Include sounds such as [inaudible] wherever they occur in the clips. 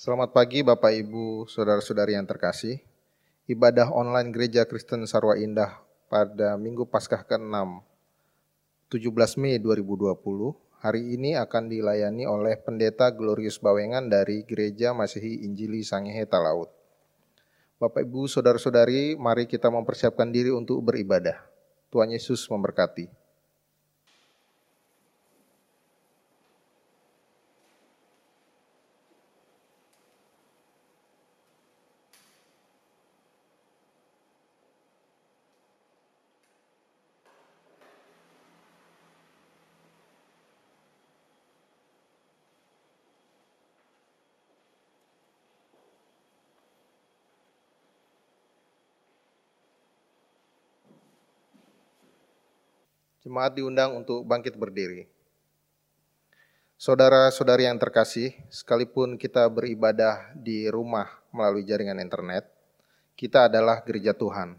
Selamat pagi Bapak Ibu, Saudara-saudari yang terkasih. Ibadah online Gereja Kristen Sarwa Indah pada Minggu Paskah ke-6, 17 Mei 2020, hari ini akan dilayani oleh Pendeta Glorius Bawengan dari Gereja Masehi Injili Sangehe Talaut. Bapak Ibu, Saudara-saudari, mari kita mempersiapkan diri untuk beribadah. Tuhan Yesus memberkati. Jemaat diundang untuk bangkit berdiri. Saudara-saudari yang terkasih, sekalipun kita beribadah di rumah melalui jaringan internet, kita adalah gereja Tuhan.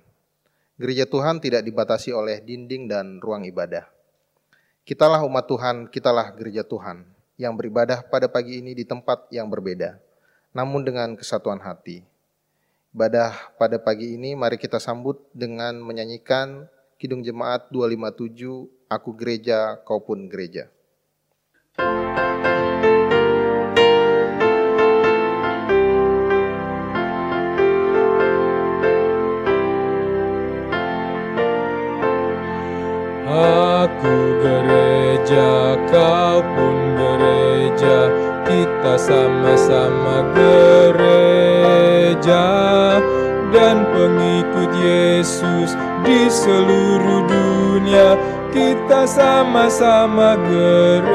Gereja Tuhan tidak dibatasi oleh dinding dan ruang ibadah. Kitalah umat Tuhan, kitalah gereja Tuhan yang beribadah pada pagi ini di tempat yang berbeda, namun dengan kesatuan hati. Ibadah pada pagi ini mari kita sambut dengan menyanyikan Kidung Jemaat 257, Aku Gereja, Kau Pun Gereja. Aku gereja, kau pun gereja, kita sama-sama gereja dan pengikut Yesus di seluruh dunia kita sama-sama gereja.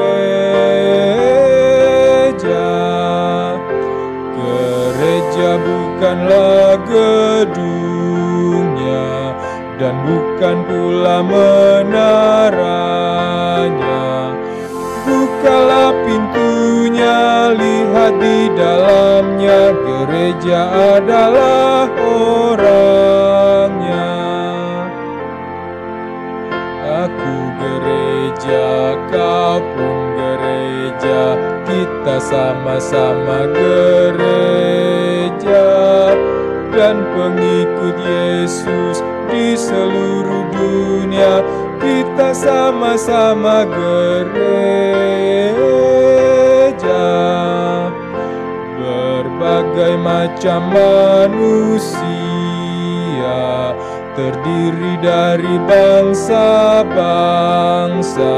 Gereja bukanlah gedungnya dan bukan pula menaranya. Bukalah pintunya lihat di dalamnya gereja adalah orangnya pun gereja, kita sama-sama gereja. Dan pengikut Yesus di seluruh dunia kita sama-sama gereja. Berbagai macam manusia terdiri dari bangsa-bangsa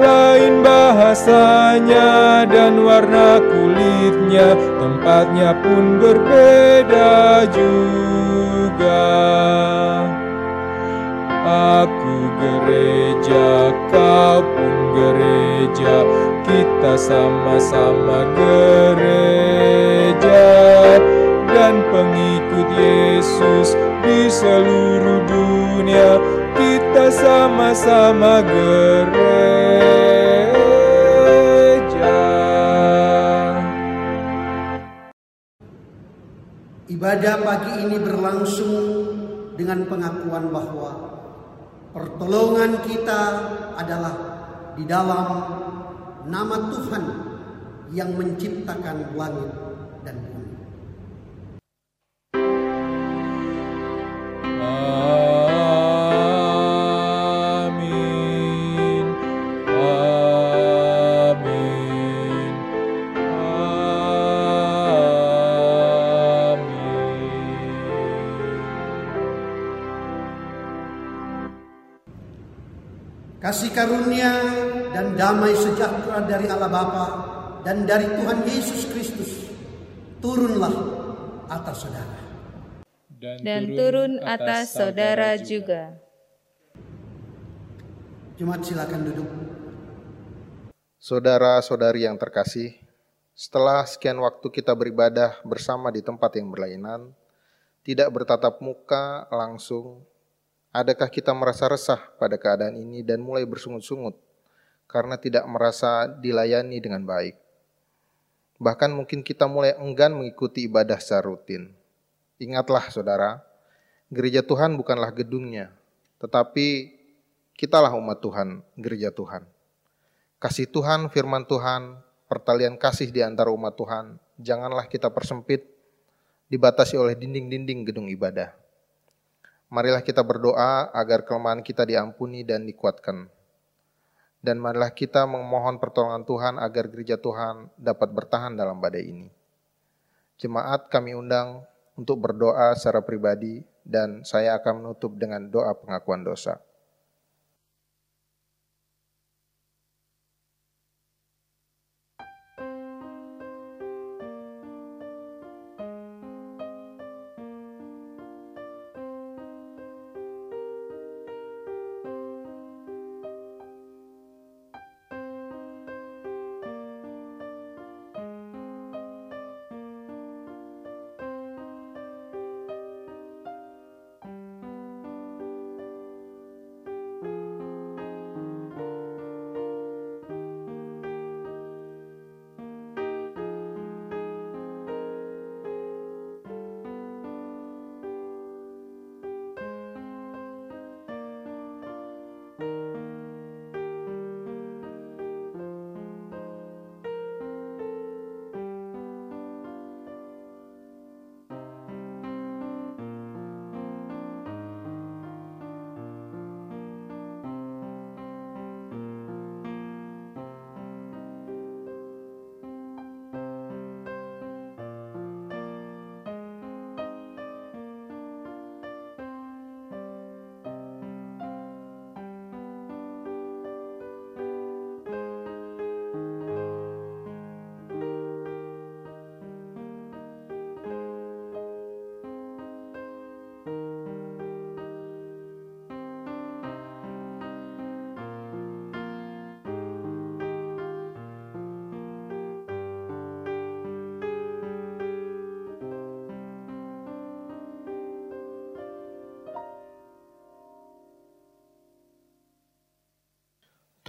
lain bahasanya dan warna kulitnya tempatnya pun berbeda juga. Aku gereja, kau pun gereja, kita sama-sama gereja. Dan pengikut Yesus di seluruh dunia kita sama-sama gereja. Ibadah pagi ini berlangsung dengan pengakuan bahwa pertolongan kita adalah di dalam nama Tuhan yang menciptakan langit Kasih karunia dan damai sejahtera dari Allah Bapa dan dari Tuhan Yesus Kristus turunlah atas saudara. dan turun atas saudara juga. Jemaat silakan duduk. Saudara-saudari yang terkasih, setelah sekian waktu kita beribadah bersama di tempat yang berlainan, tidak bertatap muka langsung, adakah kita merasa resah pada keadaan ini dan mulai bersungut-sungut karena tidak merasa dilayani dengan baik? Bahkan mungkin kita mulai enggan mengikuti ibadah secara rutin. Ingatlah saudara, gereja Tuhan bukanlah gedungnya, tetapi kitalah umat Tuhan, gereja Tuhan. Kasih Tuhan, firman Tuhan pertalian kasih di antara umat Tuhan. Janganlah kita persempit, dibatasi oleh dinding-dinding gedung ibadah. Marilah kita berdoa agar kelemahan kita diampuni dan dikuatkan. Dan marilah kita memohon pertolongan Tuhan agar gereja Tuhan dapat bertahan dalam badai ini. Jemaat kami undang untuk berdoa secara pribadi dan saya akan menutup dengan doa pengakuan dosa.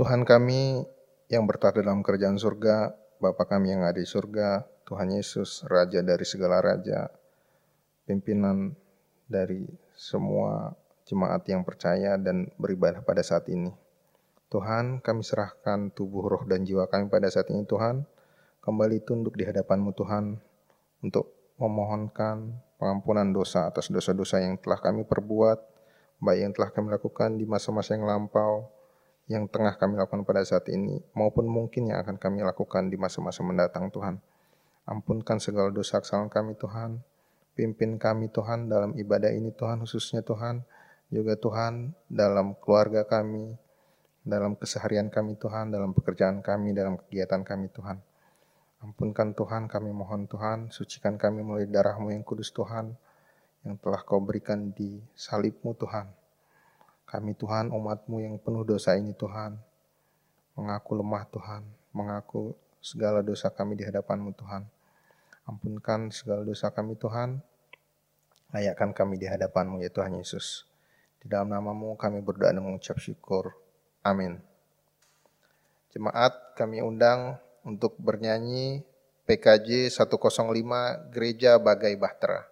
Tuhan kami yang bertata dalam kerajaan surga, Bapa kami yang ada di surga, Tuhan Yesus, Raja dari segala raja, pimpinan dari semua jemaat yang percaya dan beribadah pada saat ini. Tuhan, kami serahkan tubuh, roh, dan jiwa kami pada saat ini, Tuhan. Kembali tunduk di hadapan-Mu, Tuhan, untuk memohonkan pengampunan dosa atas dosa-dosa yang telah kami perbuat, baik yang telah kami lakukan di masa-masa yang lampau, yang tengah kami lakukan pada saat ini, maupun mungkin yang akan kami lakukan di masa-masa mendatang Tuhan. Ampunkan segala dosa kesalahan kami Tuhan. Pimpin kami Tuhan dalam ibadah ini Tuhan, khususnya Tuhan. Juga Tuhan dalam keluarga kami, dalam keseharian kami Tuhan, dalam pekerjaan kami, dalam kegiatan kami Tuhan. Ampunkan Tuhan, kami mohon Tuhan, sucikan kami melalui darahmu yang kudus Tuhan, yang telah kau berikan di salibmu Tuhan kami Tuhan umatmu yang penuh dosa ini Tuhan. Mengaku lemah Tuhan. Mengaku segala dosa kami di hadapanmu Tuhan. Ampunkan segala dosa kami Tuhan. Layakkan kami di hadapanmu ya Tuhan Yesus. Di dalam namamu kami berdoa dan mengucap syukur. Amin. Jemaat kami undang untuk bernyanyi PKJ 105 Gereja Bagai Bahtera.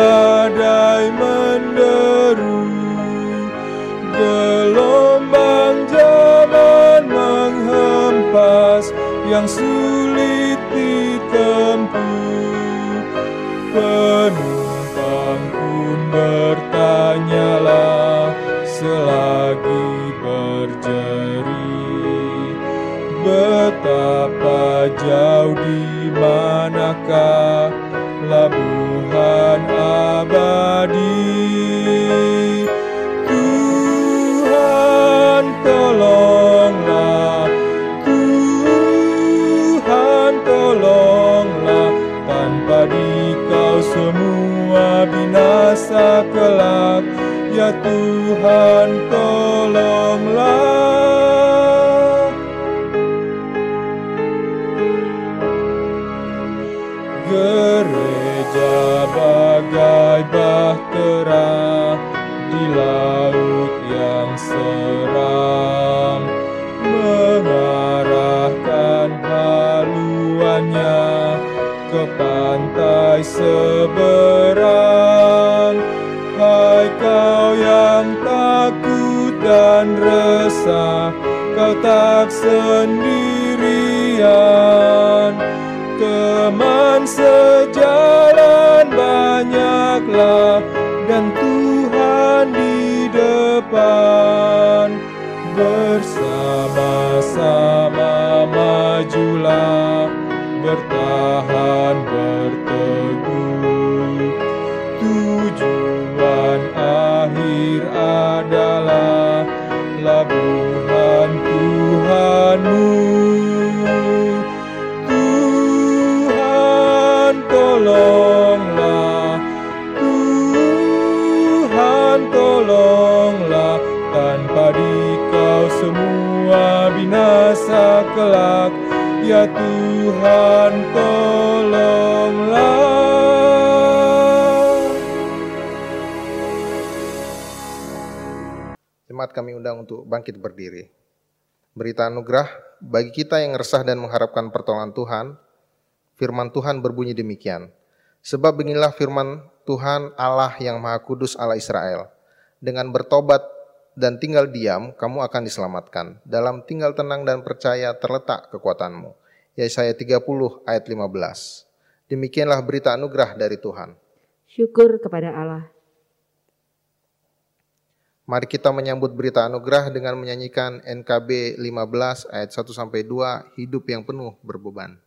Dan Tuhan tolonglah. Gereja bagai bahtera di laut yang seram Mengarahkan haluannya ke pantai seberang resah Kau tak sendirian. Teman sejalan banyaklah Dan Tuhan di depan. Bersama-sama majulah Bertahan kelak Ya Tuhan tolonglah Jemaat kami undang untuk bangkit berdiri. Berita anugerah bagi kita yang resah dan mengharapkan pertolongan Tuhan. Firman Tuhan berbunyi demikian. Sebab beginilah firman Tuhan Allah yang Maha Kudus Allah Israel. Dengan bertobat dan tinggal diam, kamu akan diselamatkan. Dalam tinggal tenang dan percaya terletak kekuatanmu. Yesaya 30 ayat 15. Demikianlah berita anugerah dari Tuhan. Syukur kepada Allah. Mari kita menyambut berita anugerah dengan menyanyikan NKB 15 ayat 1 sampai 2 hidup yang penuh berbeban.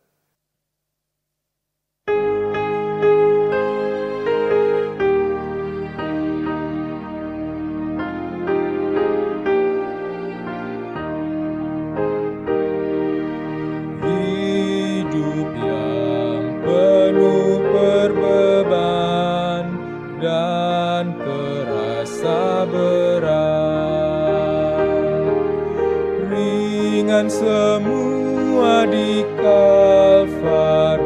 Ringan semua di Kalvari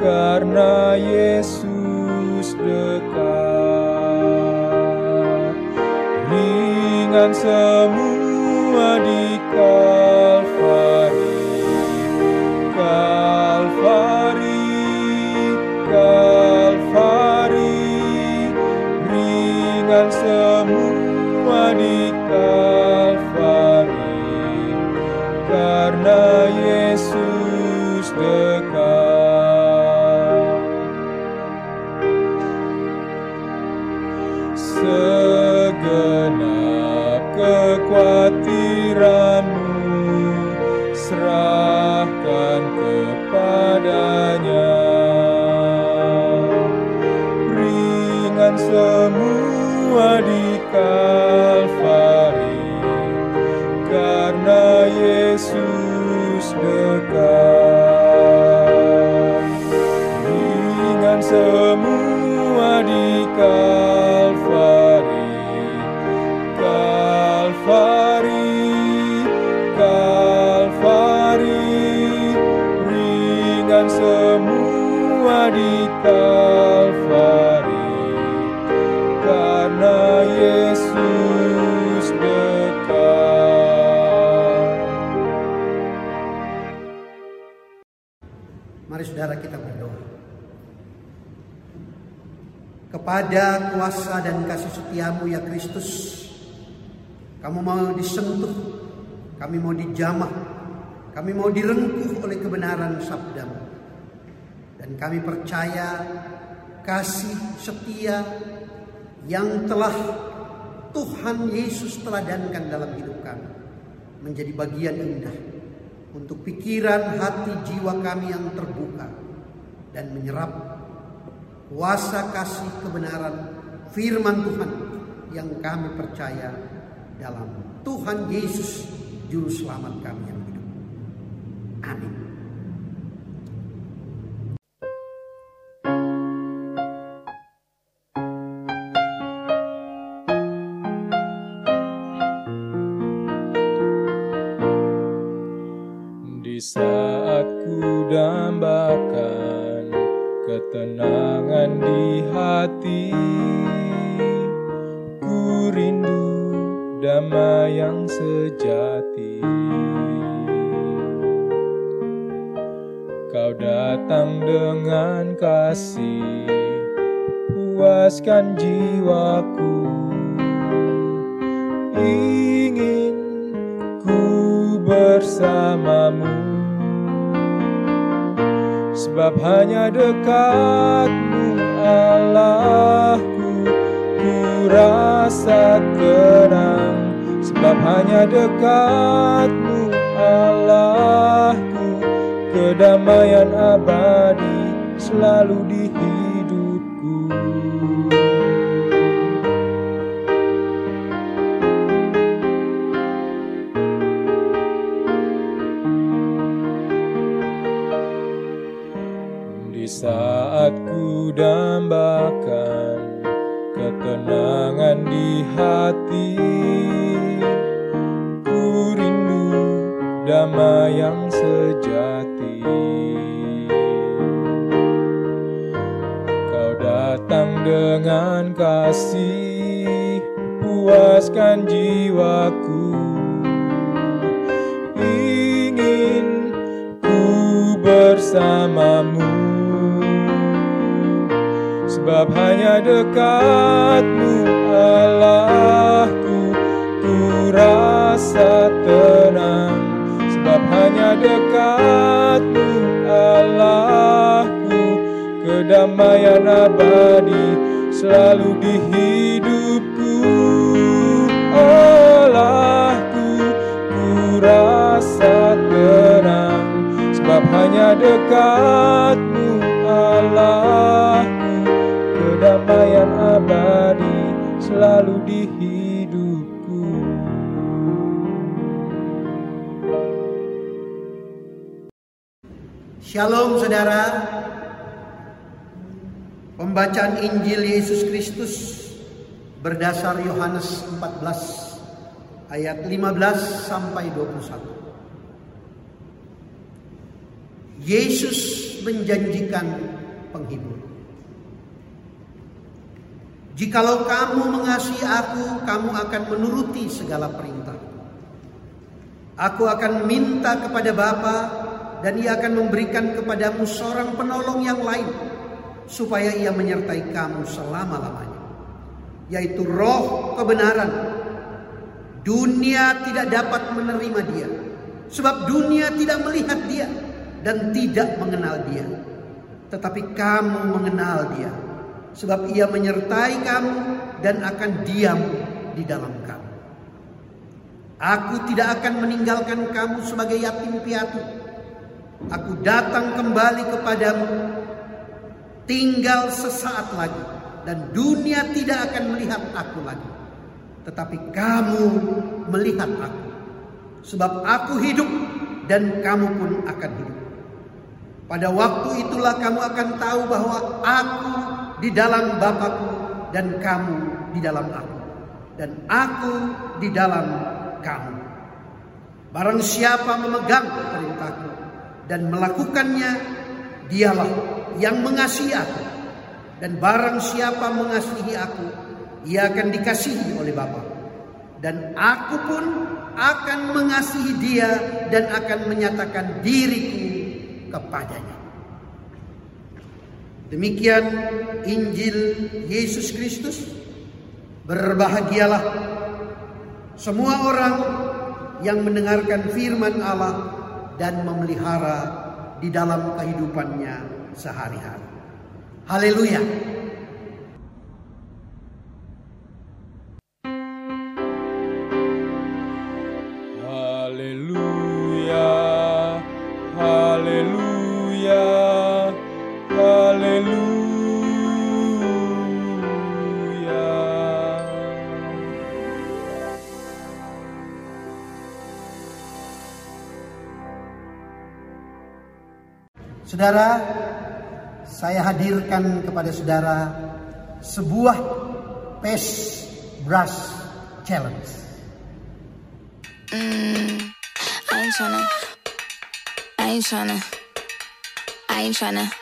Karena Yesus dekat. Ringan semua semua di Kepada kuasa dan kasih setiamu ya Kristus, kamu mau disentuh, kami mau dijamah, kami mau direngkuh oleh kebenaran sabdamu. Dan kami percaya kasih setia yang telah Tuhan Yesus teladankan dalam hidup kami menjadi bagian indah untuk pikiran hati jiwa kami yang terbuka dan menyerap kuasa kasih kebenaran firman Tuhan yang kami percaya dalam Tuhan Yesus juru selamat kami yang hidup. Amin. Hati. Ku rindu damai yang sejati. Kau datang dengan kasih Puaskan jiwaku dekatmu Allahku Ku rasa tenang Sebab hanya dekatmu Allahku Kedamaian abadi selalu di dambakan ketenangan di hati. Ku rindu damai yang sejati. Kau datang dengan kasih Puaskan jiwaku hanya dekatmu Allahku. Ku rasa tenang. Sebab hanya dekatmu Allahku. Kedamaian abadi selalu di hidupku. Allahku Ku rasa tenang. Sebab hanya dekatmu Shalom saudara. Pembacaan Injil Yesus Kristus berdasar Yohanes 14 ayat 15 sampai 21. Yesus menjanjikan penghibur. Jikalau kamu mengasihi aku, kamu akan menuruti segala perintah. Aku akan minta kepada Bapa dan ia akan memberikan kepadamu seorang penolong yang lain supaya ia menyertai kamu selama-lamanya. Yaitu roh kebenaran. Dunia tidak dapat menerima dia sebab dunia tidak melihat dia dan tidak mengenal dia. Tetapi kamu mengenal dia sebab ia menyertai kamu dan akan diam di dalam kamu. Aku tidak akan meninggalkan kamu sebagai yatim piatu Aku datang kembali kepadamu tinggal sesaat lagi dan dunia tidak akan melihat aku lagi. Tetapi kamu melihat aku. Sebab aku hidup dan kamu pun akan hidup. Pada waktu itulah kamu akan tahu bahwa aku di dalam Bapakku dan kamu di dalam aku. Dan aku di dalam kamu. Barang siapa memegang perintahku dan melakukannya dialah yang mengasihi aku. Dan barang siapa mengasihi aku ia akan dikasihi oleh Bapa. Dan aku pun akan mengasihi dia dan akan menyatakan diriku kepadanya. Demikian Injil Yesus Kristus. Berbahagialah semua orang yang mendengarkan firman Allah dan memelihara di dalam kehidupannya sehari-hari. Haleluya. Haleluya, haleluya, Saudara, saya hadirkan kepada saudara sebuah Pace Brush Challenge. Mm, I ain't tryna. I ain't tryna. I ain't tryna.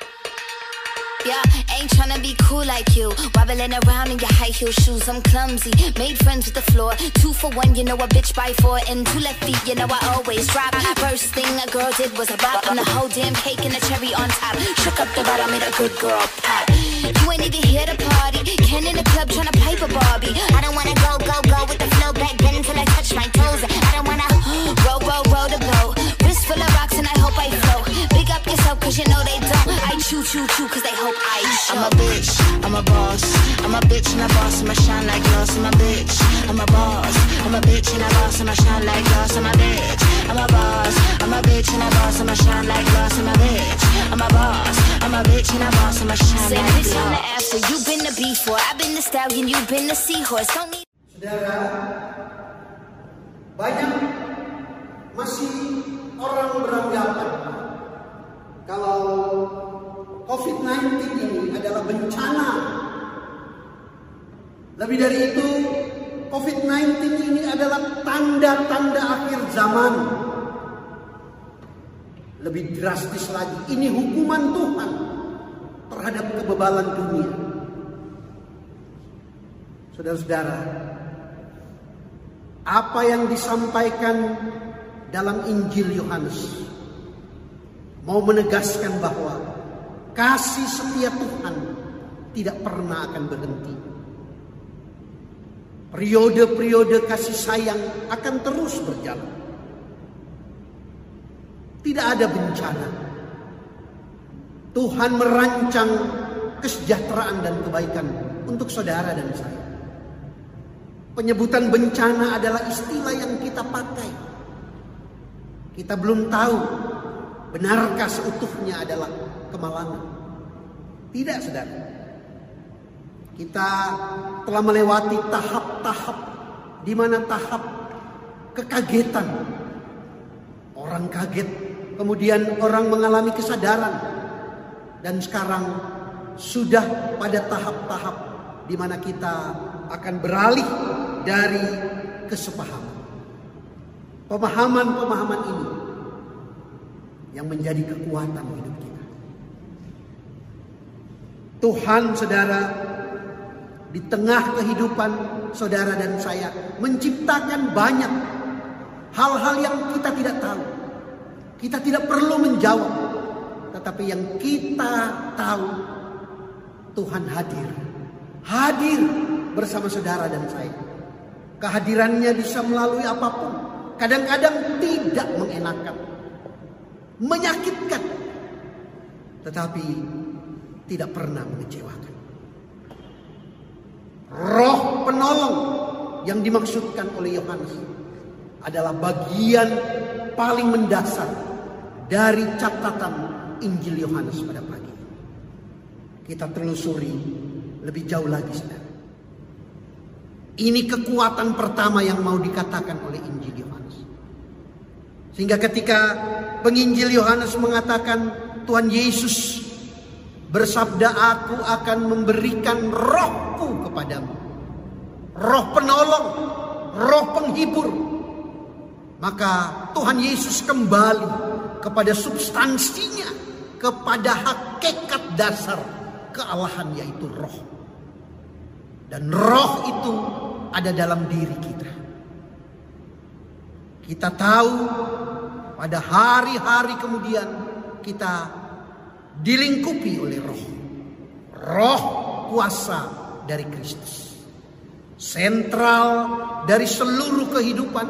Yeah, ain't tryna be cool like you. Wobbling around in your high heel shoes. I'm clumsy. Made friends with the floor. Two for one, you know a bitch by four. And two left feet, you know I always drop. First thing a girl did was a bop. And the whole damn cake and the cherry on top. Shook up the bottom, made a good girl pop. You ain't even here to party. Ken in the club tryna pipe a Barbie. I don't wanna go, go, go with the flow back then until I touch my toes. I don't wanna [gasps] roll, roll, roll the boat. Wrist full of rocks and I hope I float. Big up cause you know they don't. I chew, chew, chew cause they hope I show. I'm a bitch, I'm a boss. I'm a bitch and a boss, I'ma shine like glass. I'm a bitch, I'm a boss. I'm a bitch and a boss, I'ma shine like glass. I'm a bitch, I'm a boss. I'm a bitch and a boss, I'ma shine like glass. I'm a bitch, I'm a boss. I'm a bitch and a boss, I'ma shine Say like bitch on the after. You been the before. I've been the stallion. You been the seahorse. Don't need. Saudara, banyak masih orang beranggapan kalau COVID-19 ini adalah bencana. Lebih dari itu, COVID-19 ini adalah tanda-tanda akhir zaman. Lebih drastis lagi, ini hukuman Tuhan terhadap kebebalan dunia. Saudara-saudara, apa yang disampaikan dalam Injil Yohanes mau menegaskan bahwa kasih setia Tuhan tidak pernah akan berhenti. Periode-periode kasih sayang akan terus berjalan. Tidak ada bencana. Tuhan merancang kesejahteraan dan kebaikan untuk saudara dan saya. Penyebutan bencana adalah istilah yang kita pakai. Kita belum tahu benarkah seutuhnya adalah kemalangan. Tidak, saudara. Kita telah melewati tahap-tahap di mana tahap kekagetan. Orang kaget, kemudian orang mengalami kesadaran. Dan sekarang sudah pada tahap-tahap di mana kita akan beralih dari kesepahaman. Pemahaman-pemahaman ini yang menjadi kekuatan hidup kita. Tuhan saudara di tengah kehidupan saudara dan saya menciptakan banyak hal-hal yang kita tidak tahu. Kita tidak perlu menjawab, tetapi yang kita tahu Tuhan hadir. Hadir bersama saudara dan saya. Kehadirannya bisa melalui apa pun. Kadang-kadang tidak mengenakan. Menyakitkan. Tetapi tidak pernah mengecewakan. Roh penolong yang dimaksudkan oleh Yohanes adalah bagian paling mendasar dari catatan Injil Yohanes pada pagi. Kita telusuri lebih jauh lagi saudara. Ini kekuatan pertama yang mau dikatakan oleh Injil Yohanes. Sehingga ketika penginjil Yohanes mengatakan Tuhan Yesus bersabda aku akan memberikan rohku kepadamu. Roh penolong, roh penghibur. Maka Tuhan Yesus kembali kepada substansinya, kepada hakikat dasar kealahan yaitu roh. Dan roh itu ada dalam diri kita. Kita tahu pada hari-hari kemudian kita dilingkupi oleh roh. Roh kuasa dari Kristus. Sentral dari seluruh kehidupan,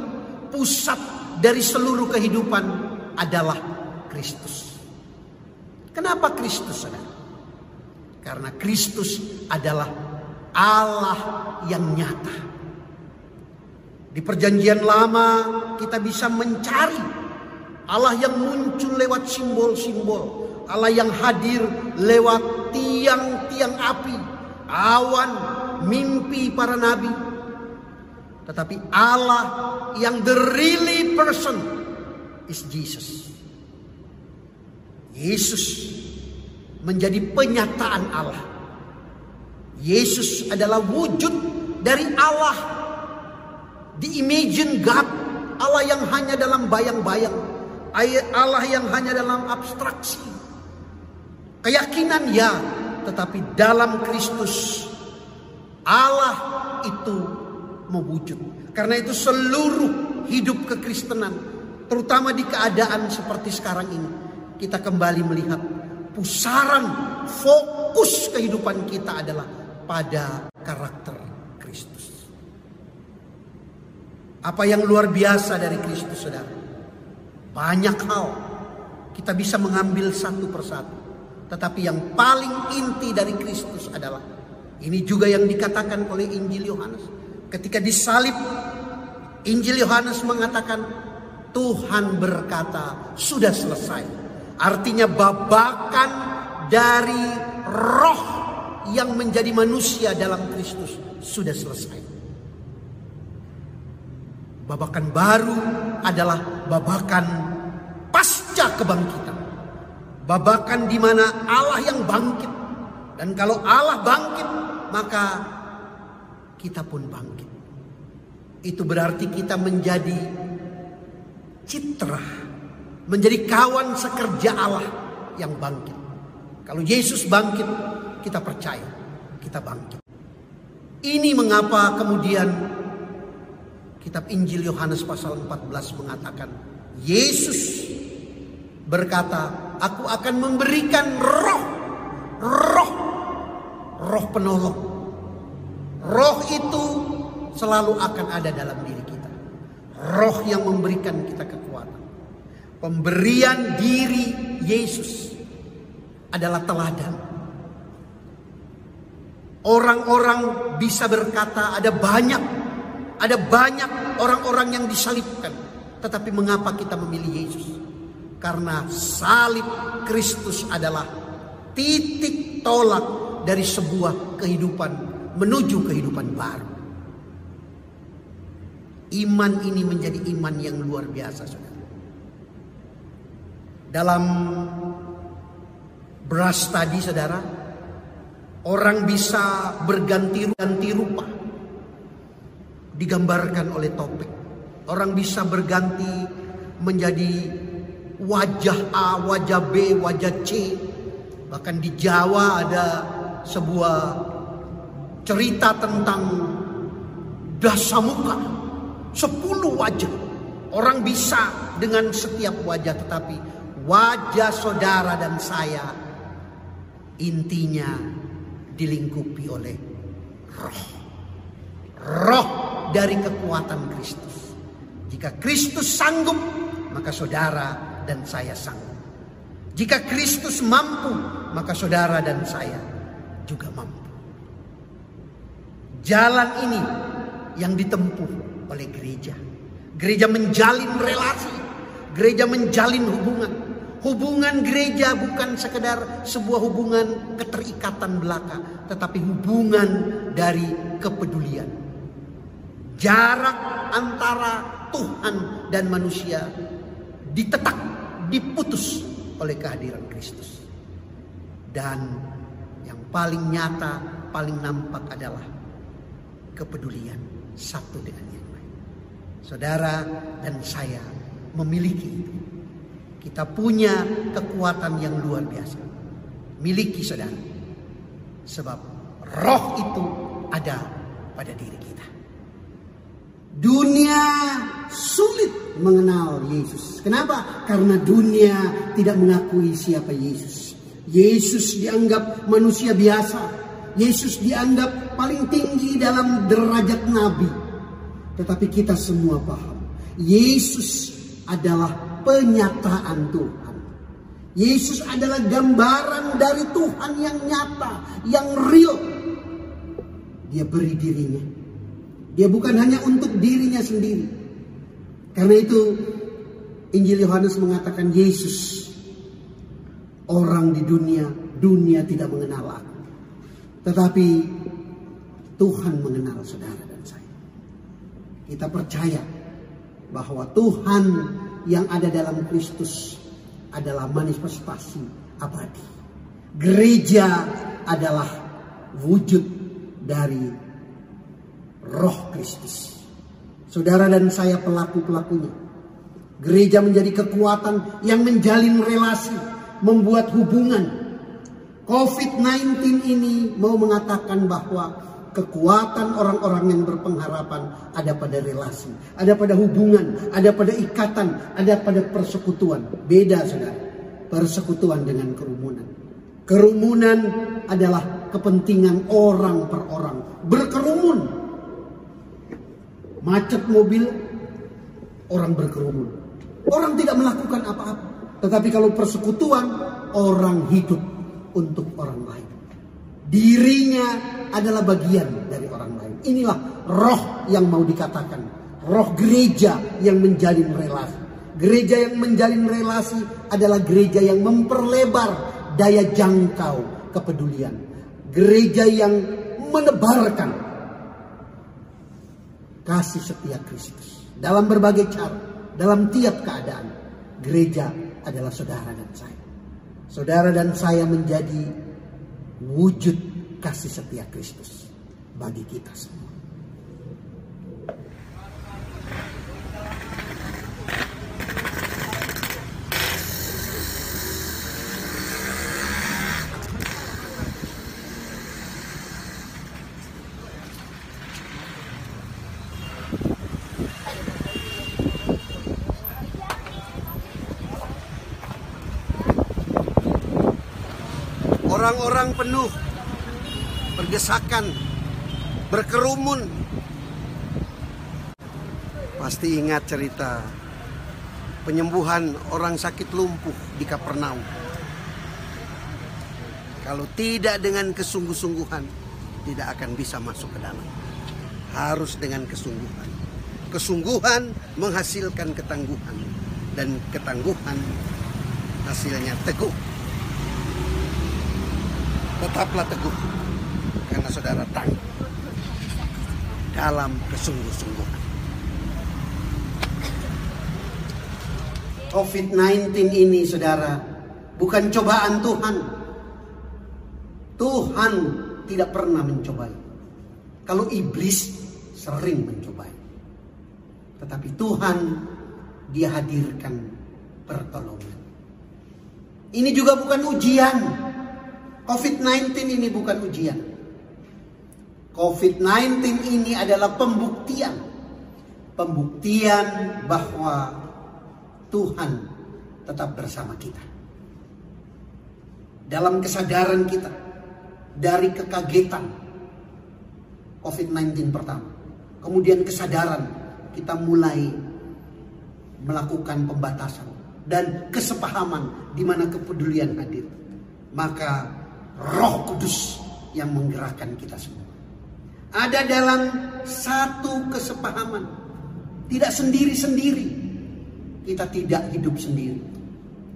pusat dari seluruh kehidupan adalah Kristus. Kenapa Kristus, saudara? Karena Kristus adalah Allah yang nyata. Di perjanjian lama kita bisa mencari Allah yang muncul lewat simbol-simbol. Allah yang hadir lewat tiang-tiang api, awan, mimpi para nabi. Tetapi Allah yang the really person is Jesus. Yesus menjadi penyataan Allah. Yesus adalah wujud dari Allah. The imagine God, Allah yang hanya dalam bayang-bayang. Allah yang hanya dalam abstraksi. Keyakinan ya, tetapi dalam Kristus Allah itu mewujud. Karena itu seluruh hidup kekristenan, terutama di keadaan seperti sekarang ini, kita kembali melihat pusaran fokus kehidupan kita adalah pada karakter Kristus. Apa yang luar biasa dari Kristus, saudara? Banyak hal kita bisa mengambil satu persatu. Tetapi yang paling inti dari Kristus adalah ini juga yang dikatakan oleh Injil Yohanes. Ketika disalib, Injil Yohanes mengatakan Tuhan berkata sudah selesai. Artinya babakan dari roh yang menjadi manusia dalam Kristus sudah selesai. Babakan baru adalah babakan pasca kebangkitan. Babakan di mana Allah yang bangkit. Dan kalau Allah bangkit, maka kita pun bangkit. Itu berarti kita menjadi citra, menjadi kawan sekerja Allah yang bangkit. Kalau Yesus bangkit, kita percaya, kita bangkit. Ini mengapa kemudian kitab Injil Yohanes pasal 14 mengatakan Yesus berkata, "Aku akan memberikan roh, roh, roh penolong." Roh itu selalu akan ada dalam diri kita. Roh yang memberikan kita kekuatan. Pemberian diri Yesus adalah teladan. Orang-orang bisa berkata ada banyak, ada banyak orang-orang yang disalibkan. Tetapi mengapa kita memilih Yesus? Karena salib Kristus adalah titik tolak dari sebuah kehidupan menuju kehidupan baru. Iman ini menjadi iman yang luar biasa, saudara. Dalam beras tadi, saudara, orang bisa berganti ganti rupa, digambarkan oleh topik. Orang bisa berganti menjadi wajah A, wajah B, wajah C. Bahkan di Jawa ada sebuah cerita tentang dasamuka. Sepuluh wajah. Orang bisa dengan setiap wajah tetapi wajah saudara dan saya intinya dilingkupi oleh roh. Roh dari kekuatan Kristus. Jika Kristus sanggup, maka saudara dan saya sanggup. Jika Kristus mampu, maka saudara dan saya juga mampu. Jalan ini yang ditempuh oleh gereja. Gereja menjalin relasi, gereja menjalin hubungan. Hubungan gereja bukan sekedar sebuah hubungan keterikatan belaka, tetapi hubungan dari kepedulian. Jarak antara Tuhan dan manusia ditetak, diputus oleh kehadiran Kristus. Dan yang paling nyata, paling nampak adalah kepedulian satu dengan yang lain. Saudara dan saya memiliki itu. Kita punya kekuatan yang luar biasa. Miliki saudara. Sebab roh itu ada pada diri kita. Dunia sulit mengenal Yesus. Kenapa? Karena dunia tidak mengakui siapa Yesus. Yesus dianggap manusia biasa. Yesus dianggap paling tinggi dalam derajat nabi. Tetapi kita semua paham. Yesus adalah penyataan Tuhan. Yesus adalah gambaran dari Tuhan yang nyata, yang real. Dia beri dirinya. Dia bukan hanya untuk dirinya sendiri. Karena itu Injil Yohanes mengatakan Yesus orang di dunia, dunia tidak mengenal aku. Tetapi Tuhan mengenal saudara dan saya. Kita percaya bahwa Tuhan yang ada dalam Kristus adalah manifestasi abadi. Gereja adalah wujud dari roh Kristus. Saudara dan saya pelaku-pelakunya. Gereja menjadi kekuatan yang menjalin relasi, membuat hubungan. COVID-19 ini mau mengatakan bahwa kekuatan orang-orang yang berpengharapan ada pada relasi, ada pada hubungan, ada pada ikatan, ada pada persekutuan. Beda saudara, persekutuan dengan kerumunan. Kerumunan adalah kepentingan orang per orang. Berkerumun. Macet mobil, orang berkerumun. Orang tidak melakukan apa-apa. Tetapi kalau persekutuan, orang hidup untuk orang lain. Dirinya adalah bagian dari orang lain. Inilah roh yang mau dikatakan. Roh gereja yang menjalin relasi. Gereja yang menjalin relasi adalah gereja yang memperlebar daya jangkau kepedulian. Gereja yang menebarkan kasih setia Kristus dalam berbagai cara, dalam tiap keadaan. Gereja adalah saudara dan saya. Saudara dan saya menjadi wujud kasih setia Kristus bagi kita semua. Orang-orang penuh bergesakan, berkerumun. Pasti ingat cerita penyembuhan orang sakit lumpuh di Kapernaum. Kalau tidak dengan kesungguh-sungguhan, tidak akan bisa masuk ke dalam. Harus dengan kesungguhan. Kesungguhan menghasilkan ketangguhan dan ketangguhan hasilnya teguh tetaplah teguh karena saudara tangguh dalam kesungguh-sungguhan. COVID-19 ini saudara bukan cobaan Tuhan. Tuhan tidak pernah mencobai. Kalau iblis sering mencobai. Tetapi Tuhan dia hadirkan pertolongan. Ini juga bukan ujian. COVID-19 ini bukan ujian. COVID-19 ini adalah pembuktian. Pembuktian bahwa Tuhan tetap bersama kita. Dalam kesadaran kita dari kekagetan COVID-19 pertama. Kemudian kesadaran kita mulai melakukan pembatasan dan kesepahaman di mana kepedulian hadir. Maka Roh Kudus yang menggerakkan kita semua. Ada dalam satu kesepahaman. Tidak sendiri-sendiri. Kita tidak hidup sendiri.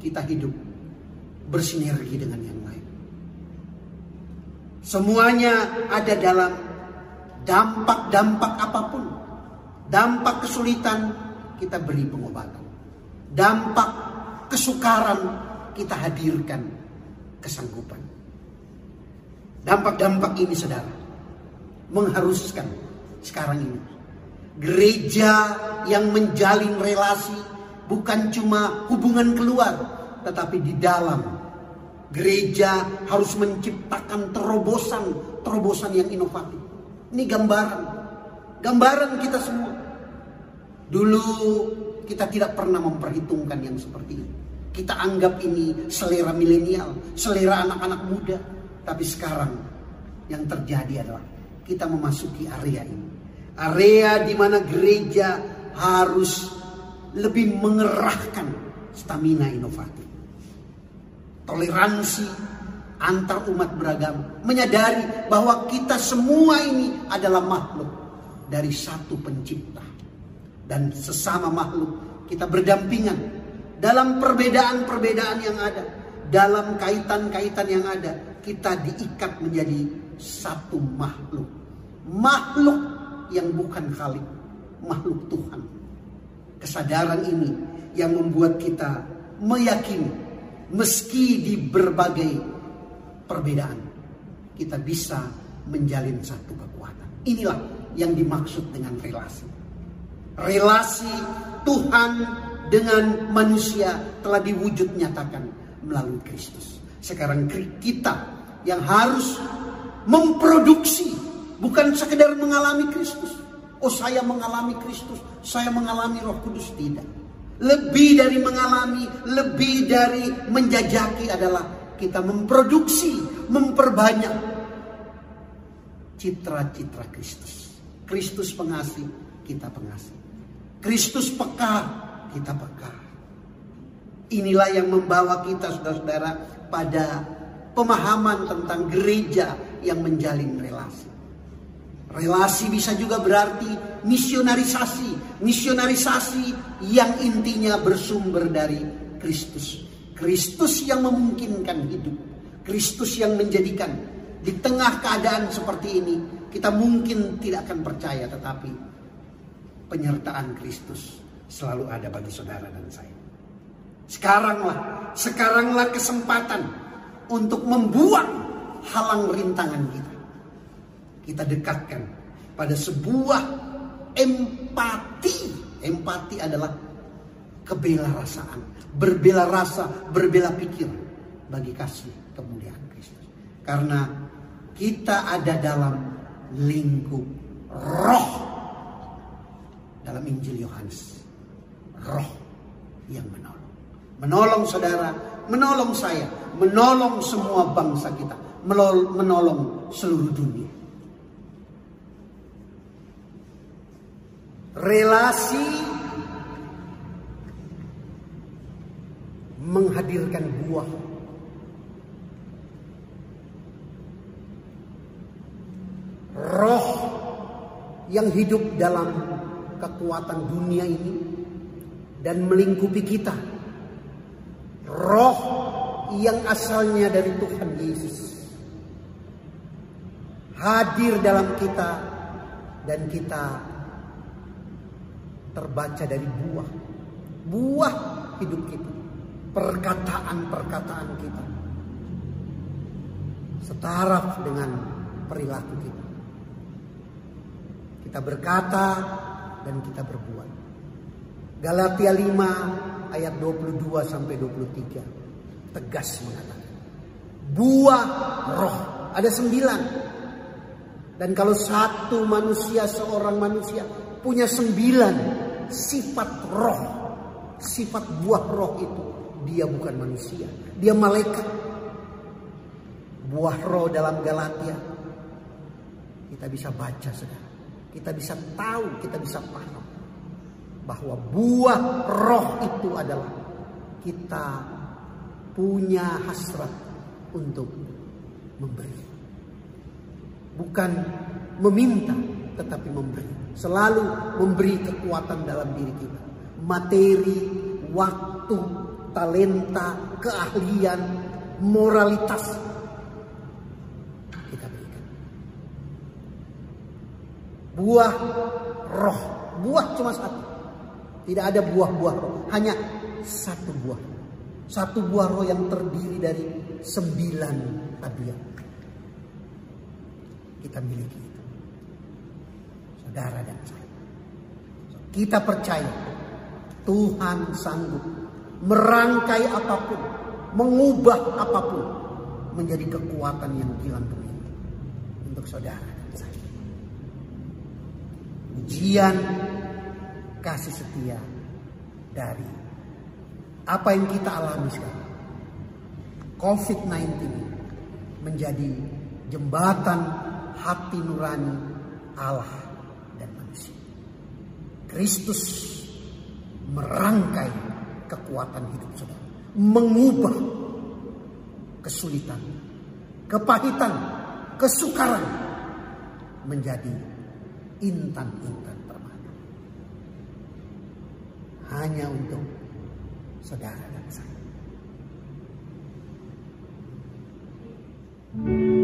Kita hidup bersinergi dengan yang lain. Semuanya ada dalam dampak-dampak apa pun. Dampak kesulitan kita beri pengobatan. Dampak kesukaran kita hadirkan kesanggupan. Dampak-dampak ini saudara mengharuskan sekarang ini gereja yang menjalin relasi bukan cuma hubungan keluar tetapi di dalam gereja harus menciptakan terobosan terobosan yang inovatif. Ini gambaran gambaran kita semua. Dulu kita tidak pernah memperhitungkan yang seperti ini. Kita anggap ini selera milenial, selera anak-anak muda. Tapi sekarang yang terjadi adalah kita memasuki area ini. Area di mana gereja harus lebih mengerahkan stamina inovatif. Toleransi antar umat beragama. Menyadari bahwa kita semua ini adalah makhluk dari satu pencipta. Dan sesama makhluk kita berdampingan dalam perbedaan-perbedaan yang ada. Dalam kaitan-kaitan yang ada kita diikat menjadi satu makhluk. Makhluk yang bukan khalik, makhluk Tuhan. Kesadaran ini yang membuat kita meyakini meski di berbagai perbedaan kita bisa menjalin satu kekuatan. Inilah yang dimaksud dengan relasi. Relasi Tuhan dengan manusia telah diwujud nyatakan melalui Kristus. Sekarang kita yang harus memproduksi bukan sekedar mengalami Kristus. Oh saya mengalami Kristus, saya mengalami Roh Kudus tidak. Lebih dari mengalami, lebih dari menjajaki adalah kita memproduksi, memperbanyak citra-citra Kristus. Kristus pengasih, kita pengasih. Kristus peka, kita peka. Inilah yang membawa kita saudara-saudara pada pemahaman tentang gereja yang menjalin relasi. Relasi bisa juga berarti misionarisasi. Misionarisasi yang intinya bersumber dari Kristus. Kristus yang memungkinkan hidup. Kristus yang menjadikan di tengah keadaan seperti ini kita mungkin tidak akan percaya tetapi penyertaan Kristus selalu ada bagi saudara dan saya. Sekaranglah, sekaranglah kesempatan untuk membuang halang rintangan kita. Kita dekatkan pada sebuah empati. Empati adalah kebela rasaan, berbela rasa, berbela pikir bagi kasih kemuliaan Kristus. Karena kita ada dalam lingkup roh dalam Injil Yohanes. Roh yang menolong. Menolong saudara, menolong saya, menolong semua bangsa kita, menolong seluruh dunia. Relasi menghadirkan buah. Roh yang hidup dalam kekuatan dunia ini dan melingkupi kita. Roh yang asalnya dari Tuhan Yesus. Hadir dalam kita dan kita terbaca dari buah. Buah hidup kita. Perkataan-perkataan kita. Setara dengan perilaku kita. Kita berkata dan kita berbuat. Galatia 5 ayat 22 sampai 23 tegas mengatakan buah roh. Ada sembilan. Dan kalau satu manusia seorang manusia punya sembilan sifat roh sifat buah roh itu dia bukan manusia dia malaikat. Buah roh dalam Galatia kita bisa baca sekarang kita bisa tahu kita bisa paham bahwa buah roh itu adalah kita punya hasrat untuk memberi. Bukan meminta tetapi memberi. Selalu memberi kekuatan dalam diri kita. Materi, waktu, talenta, keahlian, moralitas kita berikan. Buah roh, buah cuma satu. Tidak ada buah-buah roh, hanya satu buah. Satu buah roh yang terdiri dari sembilan tabiat. Kita miliki itu. Saudara dan saya. Kita percaya Tuhan sanggup merangkai apa pun, mengubah apa pun menjadi kekuatan yang kilang ini untuk saudara dan saya. Ujian kasih setia dari apa yang kita alami sekarang. COVID-19 menjadi jembatan hati nurani Allah dan manusia. Kristus merangkai kekuatan hidup saudara. Mengubah kesulitan, kepahitan, kesukaran menjadi intan-intan Hanya untuk saudara dan saya. Kau rangkai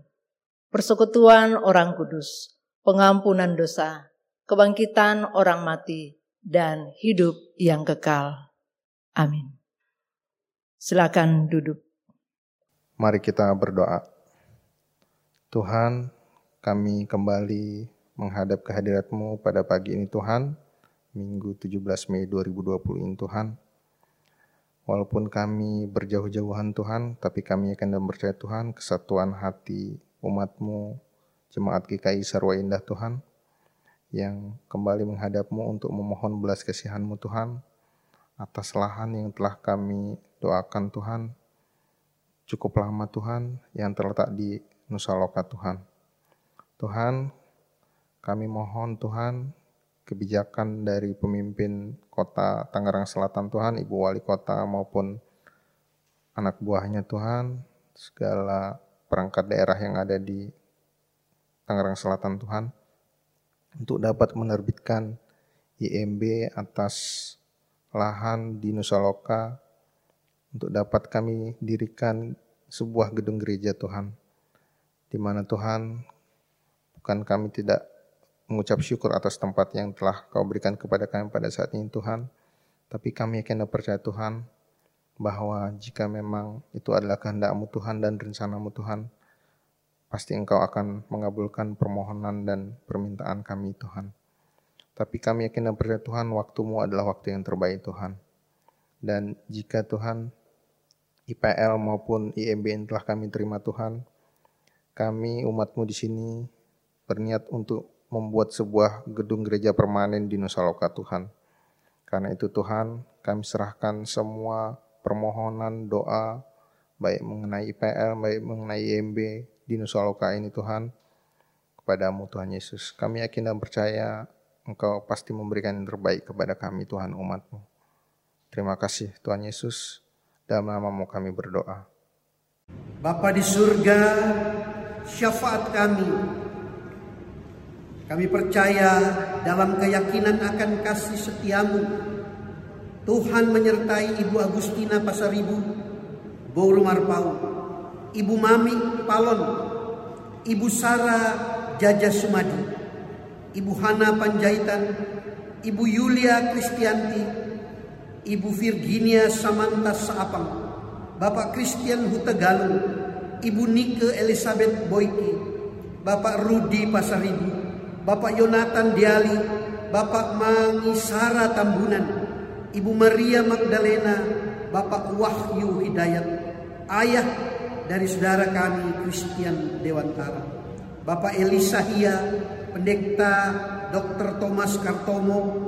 persekutuan orang kudus, pengampunan dosa, kebangkitan orang mati, dan hidup yang kekal. Amin. Silakan duduk. Mari kita berdoa. Tuhan, kami kembali menghadap kehadirat-Mu pada pagi ini Tuhan, Minggu 17 Mei 2020 ini Tuhan. Walaupun kami berjauh-jauhan Tuhan, tapi kami akan dan Tuhan kesatuan hati umat-Mu, Jemaat GKI Sarwa Indah Tuhan, yang kembali menghadap-Mu untuk memohon belas kasihan-Mu Tuhan, atas lahan yang telah kami doakan Tuhan, cukup lama Tuhan, yang terletak di Nusa Loka Tuhan. Tuhan, kami mohon Tuhan kebijakan dari pemimpin kota Tangerang Selatan Tuhan, Ibu Wali Kota maupun anak buahnya Tuhan, segala perangkat daerah yang ada di Tangerang Selatan Tuhan, untuk dapat menerbitkan IMB atas lahan di Nusa Loka, untuk dapat kami dirikan sebuah gedung gereja Tuhan di mana Tuhan bukan kami tidak mengucap syukur atas tempat yang telah kau berikan kepada kami pada saat ini Tuhan, tapi kami akan percaya Tuhan bahwa jika memang itu adalah kehendakmu Tuhan dan rencanamu Tuhan, pasti engkau akan mengabulkan permohonan dan permintaan kami Tuhan. Tapi kami yakin dan percaya Tuhan, waktumu adalah waktu yang terbaik Tuhan. Dan jika Tuhan, IPL maupun IMB yang telah kami terima Tuhan, kami umatmu di sini berniat untuk membuat sebuah gedung gereja permanen di Nusa Loka Tuhan. Karena itu Tuhan, kami serahkan semua permohonan, doa, baik mengenai IPL, baik mengenai IMB di Nusa Loka ini Tuhan, kepadamu Tuhan Yesus. Kami yakin dan percaya Engkau pasti memberikan yang terbaik kepada kami Tuhan umatmu. Terima kasih Tuhan Yesus, dalam namamu kami berdoa. Bapa di surga, syafaat kami. Kami percaya dalam keyakinan akan kasih setiamu. Tuhan menyertai Ibu Agustina Pasaribu, Boru Marpau, Ibu Mami Palon, Ibu Sara Jaja Sumadi, Ibu Hana Panjaitan, Ibu Yulia Kristianti, Ibu Virginia Samanta Saapang, Bapak Christian Hutegalung, Ibu Nike Elizabeth Boyki, Bapak Rudi Pasaribu, Bapak Yonatan Diali, Bapak Mangisara Tambunan, Ibu Maria Magdalena, Bapak Wahyu Hidayat, ayah dari saudara kami Christian Dewantara, Bapak Elisa Hia, Pendekta Dr. Thomas Kartomo,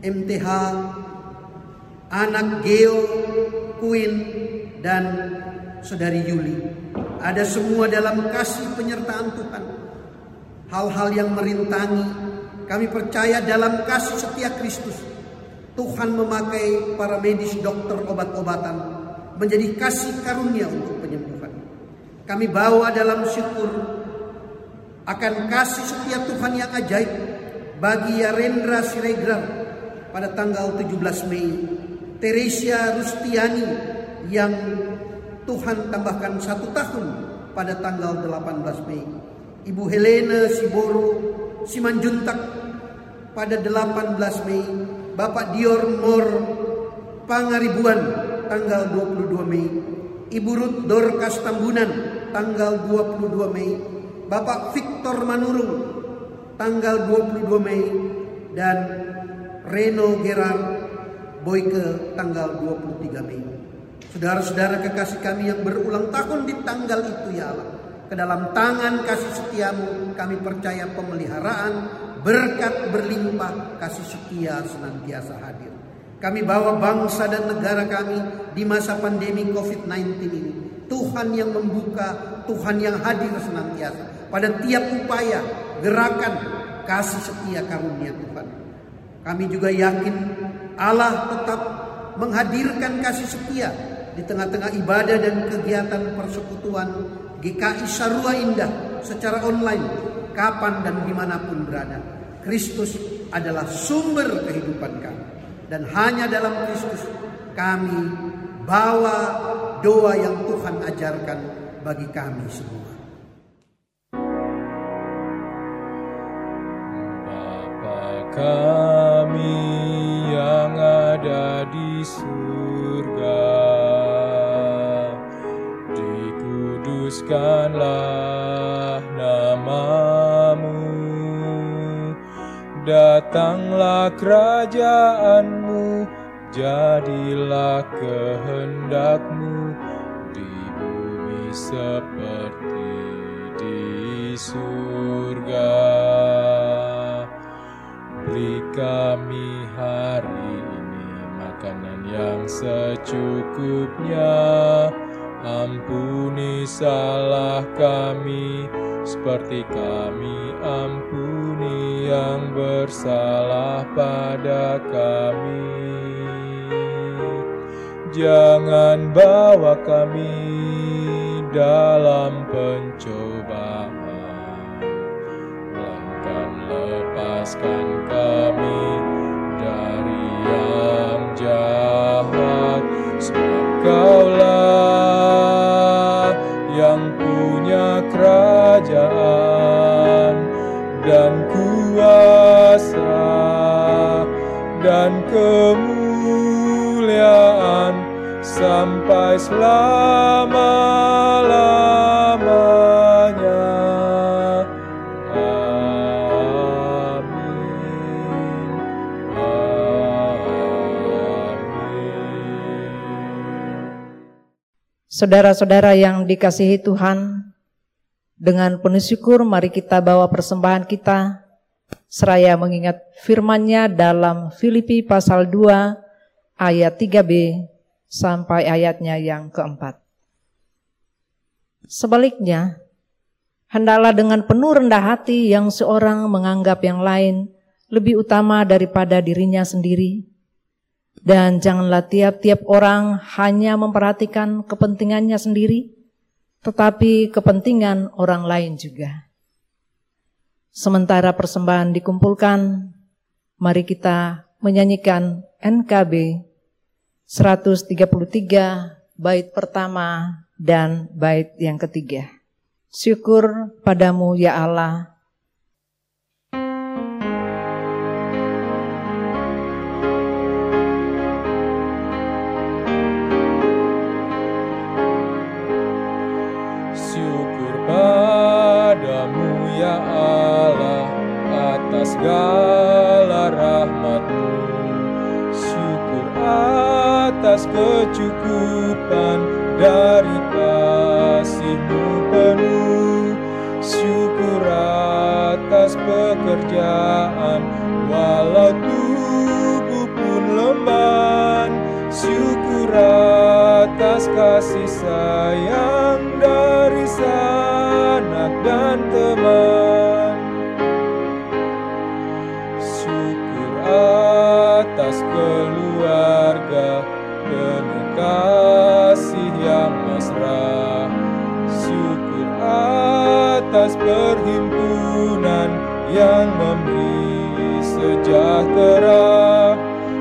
MTH, anak Geo Queen dan saudari Yuli. Ada semua dalam kasih penyertaan Tuhan. Hal-hal yang merintangi, kami percaya dalam kasih setia Kristus. Tuhan memakai para medis dokter obat-obatan menjadi kasih karunia untuk penyembuhan. Kami bawa dalam syukur akan kasih setia Tuhan yang ajaib bagi Yarendra Siregar pada tanggal 17 Mei. Teresia Rustiani yang Tuhan tambahkan satu tahun pada tanggal 18 Mei. Ibu Helena Siboro Simanjuntak pada 18 Mei. Bapak Dior Mor Pangaribuan tanggal 22 Mei. Ibu Ruth Dorcas Tambunan tanggal 22 Mei, Bapak Victor Manurung tanggal 22 Mei dan Reno Gerard Boyke tanggal 23 Mei. Saudara-saudara kekasih kami yang berulang tahun di tanggal itu ya Allah. Ke dalam tangan kasih setiamu kami percaya pemeliharaan, berkat berlimpah, kasih setia senantiasa hadir. Kami bawa bangsa dan negara kami di masa pandemi COVID-19 ini. Tuhan yang membuka, Tuhan yang hadir senantiasa. Pada tiap upaya, gerakan, kasih setia karunia Tuhan. Kami juga yakin Allah tetap menghadirkan kasih setia di tengah-tengah ibadah dan kegiatan persekutuan GKI Sarua Indah secara online kapan dan di mana pun berada. Kristus adalah sumber kehidupan kami. Dan hanya dalam Kristus kami bawa doa yang Tuhan ajarkan bagi kami semua. Bapa kami yang ada di surga, dikuduskanlah namamu, datanglah kerajaanmu, jadilah kehendakmu di bumi seperti di surga. Beri kami hari ini makanan yang secukupnya. Ampuni salah kami seperti kami ampuni yang bersalah pada kami. Jangan bawa kami dalam pencobaan, melainkan lepaskan kami sampai selama-lamanya. Saudara-saudara yang dikasihi Tuhan, dengan penuh syukur mari kita bawa persembahan kita. Seraya mengingat firman-Nya dalam Filipi pasal 2 ayat 3b sampai ayatnya yang keempat. Sebaliknya, hendaklah dengan penuh rendah hati yang seorang menganggap yang lain lebih utama daripada dirinya sendiri. Dan janganlah tiap-tiap orang hanya memperhatikan kepentingannya sendiri, tetapi kepentingan orang lain juga. Sementara persembahan dikumpulkan, mari kita menyanyikan NKB 133 bait pertama dan bait yang ketiga. Syukur padamu ya Allah, Syukur padamu ya Allah atas kecukupan dari kasihmu penuh. Syukur atas pekerjaan walau tubuh pun lemah. Syukur atas kasih sayang dari sanak dan teman yang memberi sejahtera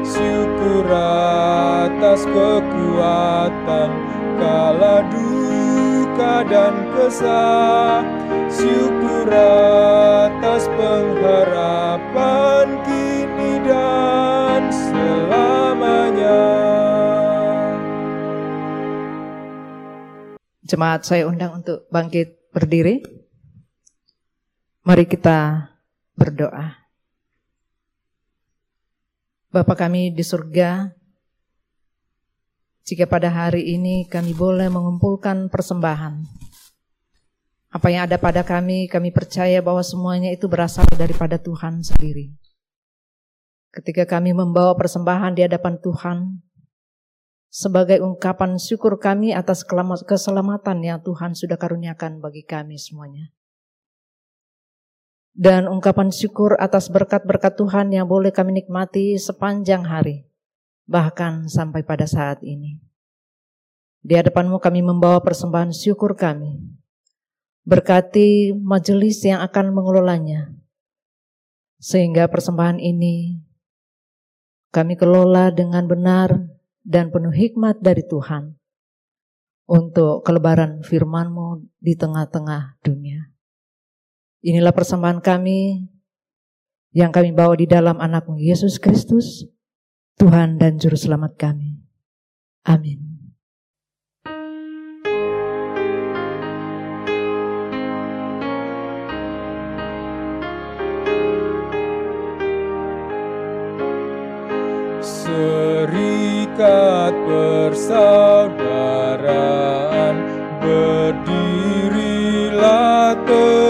Syukur atas kekuatan kala duka dan kesah Syukur atas pengharapan kini dan selamanya Jemaat saya undang untuk bangkit berdiri. Mari kita berdoa. Bapa kami di surga, jika pada hari ini kami boleh mengumpulkan persembahan, apa yang ada pada kami, kami percaya bahwa semuanya itu berasal daripada Tuhan sendiri. Ketika kami membawa persembahan di hadapan Tuhan, sebagai ungkapan syukur kami atas keselamatan yang Tuhan sudah karuniakan bagi kami semuanya. Dan ungkapan syukur atas berkat-berkat Tuhan yang boleh kami nikmati sepanjang hari bahkan sampai pada saat ini. Di hadapanmu kami membawa persembahan syukur kami. Berkati majelis yang akan mengelolanya. Sehingga persembahan ini kami kelola dengan benar dan penuh hikmat dari Tuhan. Untuk kelebaran firmanmu di tengah-tengah dunia. Inilah persembahan kami yang kami bawa di dalam anakmu Yesus Kristus Tuhan dan Juru Selamat kami. Amin. Serikat persaudaraan berdirilah teguh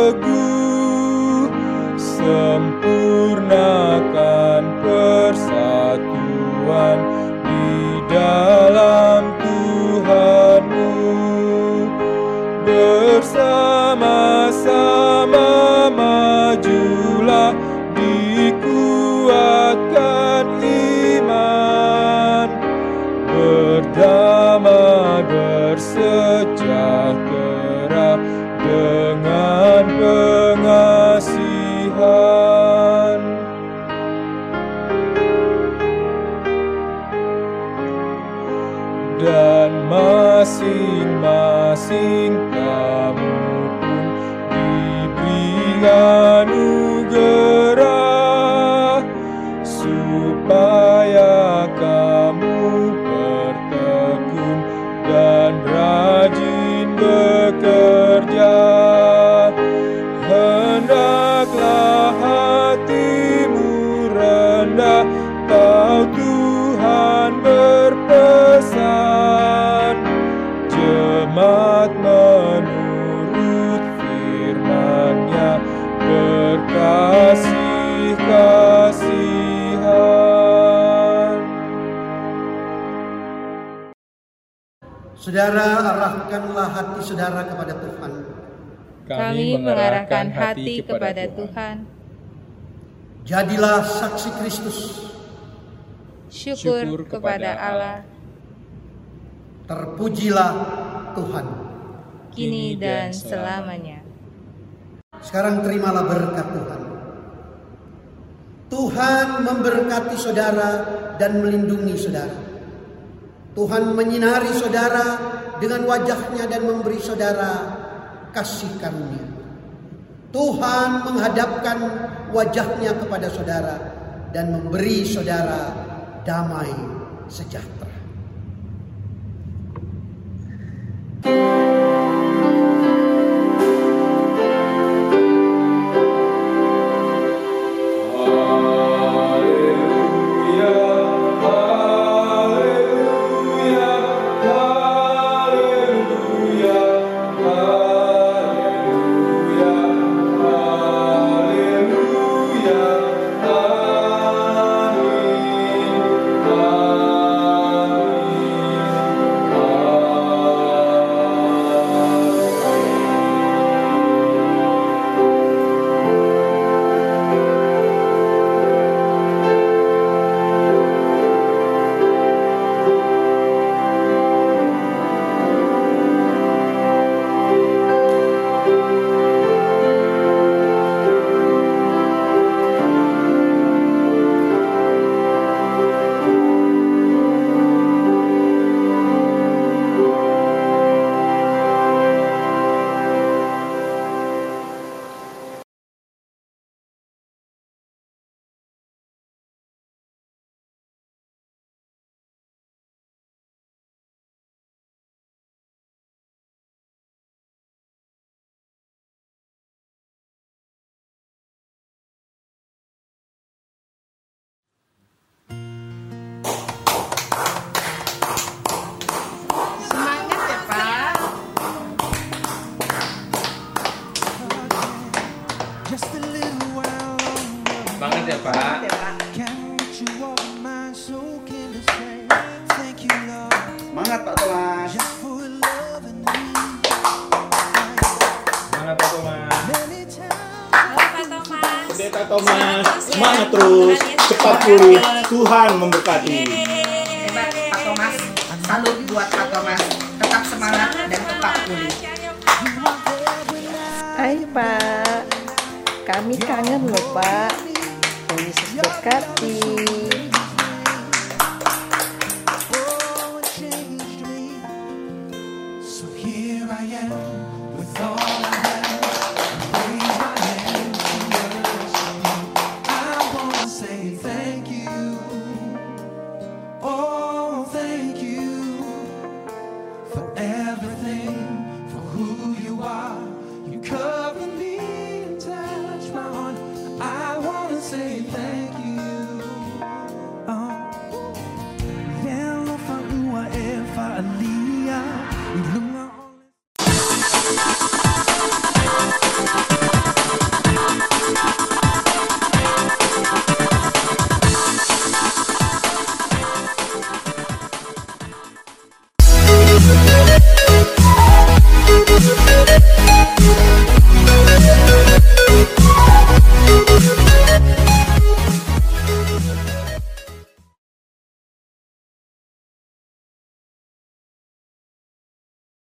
Saudara, arahkanlah hati saudara kepada Tuhan. Kami mengarahkan hati kepada Tuhan. Jadilah saksi Kristus. Syukur kepada Allah, Terpujilah Tuhan. kini dan selamanya. Sekarang terimalah berkat Tuhan. Tuhan memberkati saudara dan melindungi saudara. Tuhan menyinari saudara dengan wajahnya dan memberi saudara kasih karunia. Tuhan menghadapkan wajahnya kepada saudara dan memberi saudara damai sejahtera.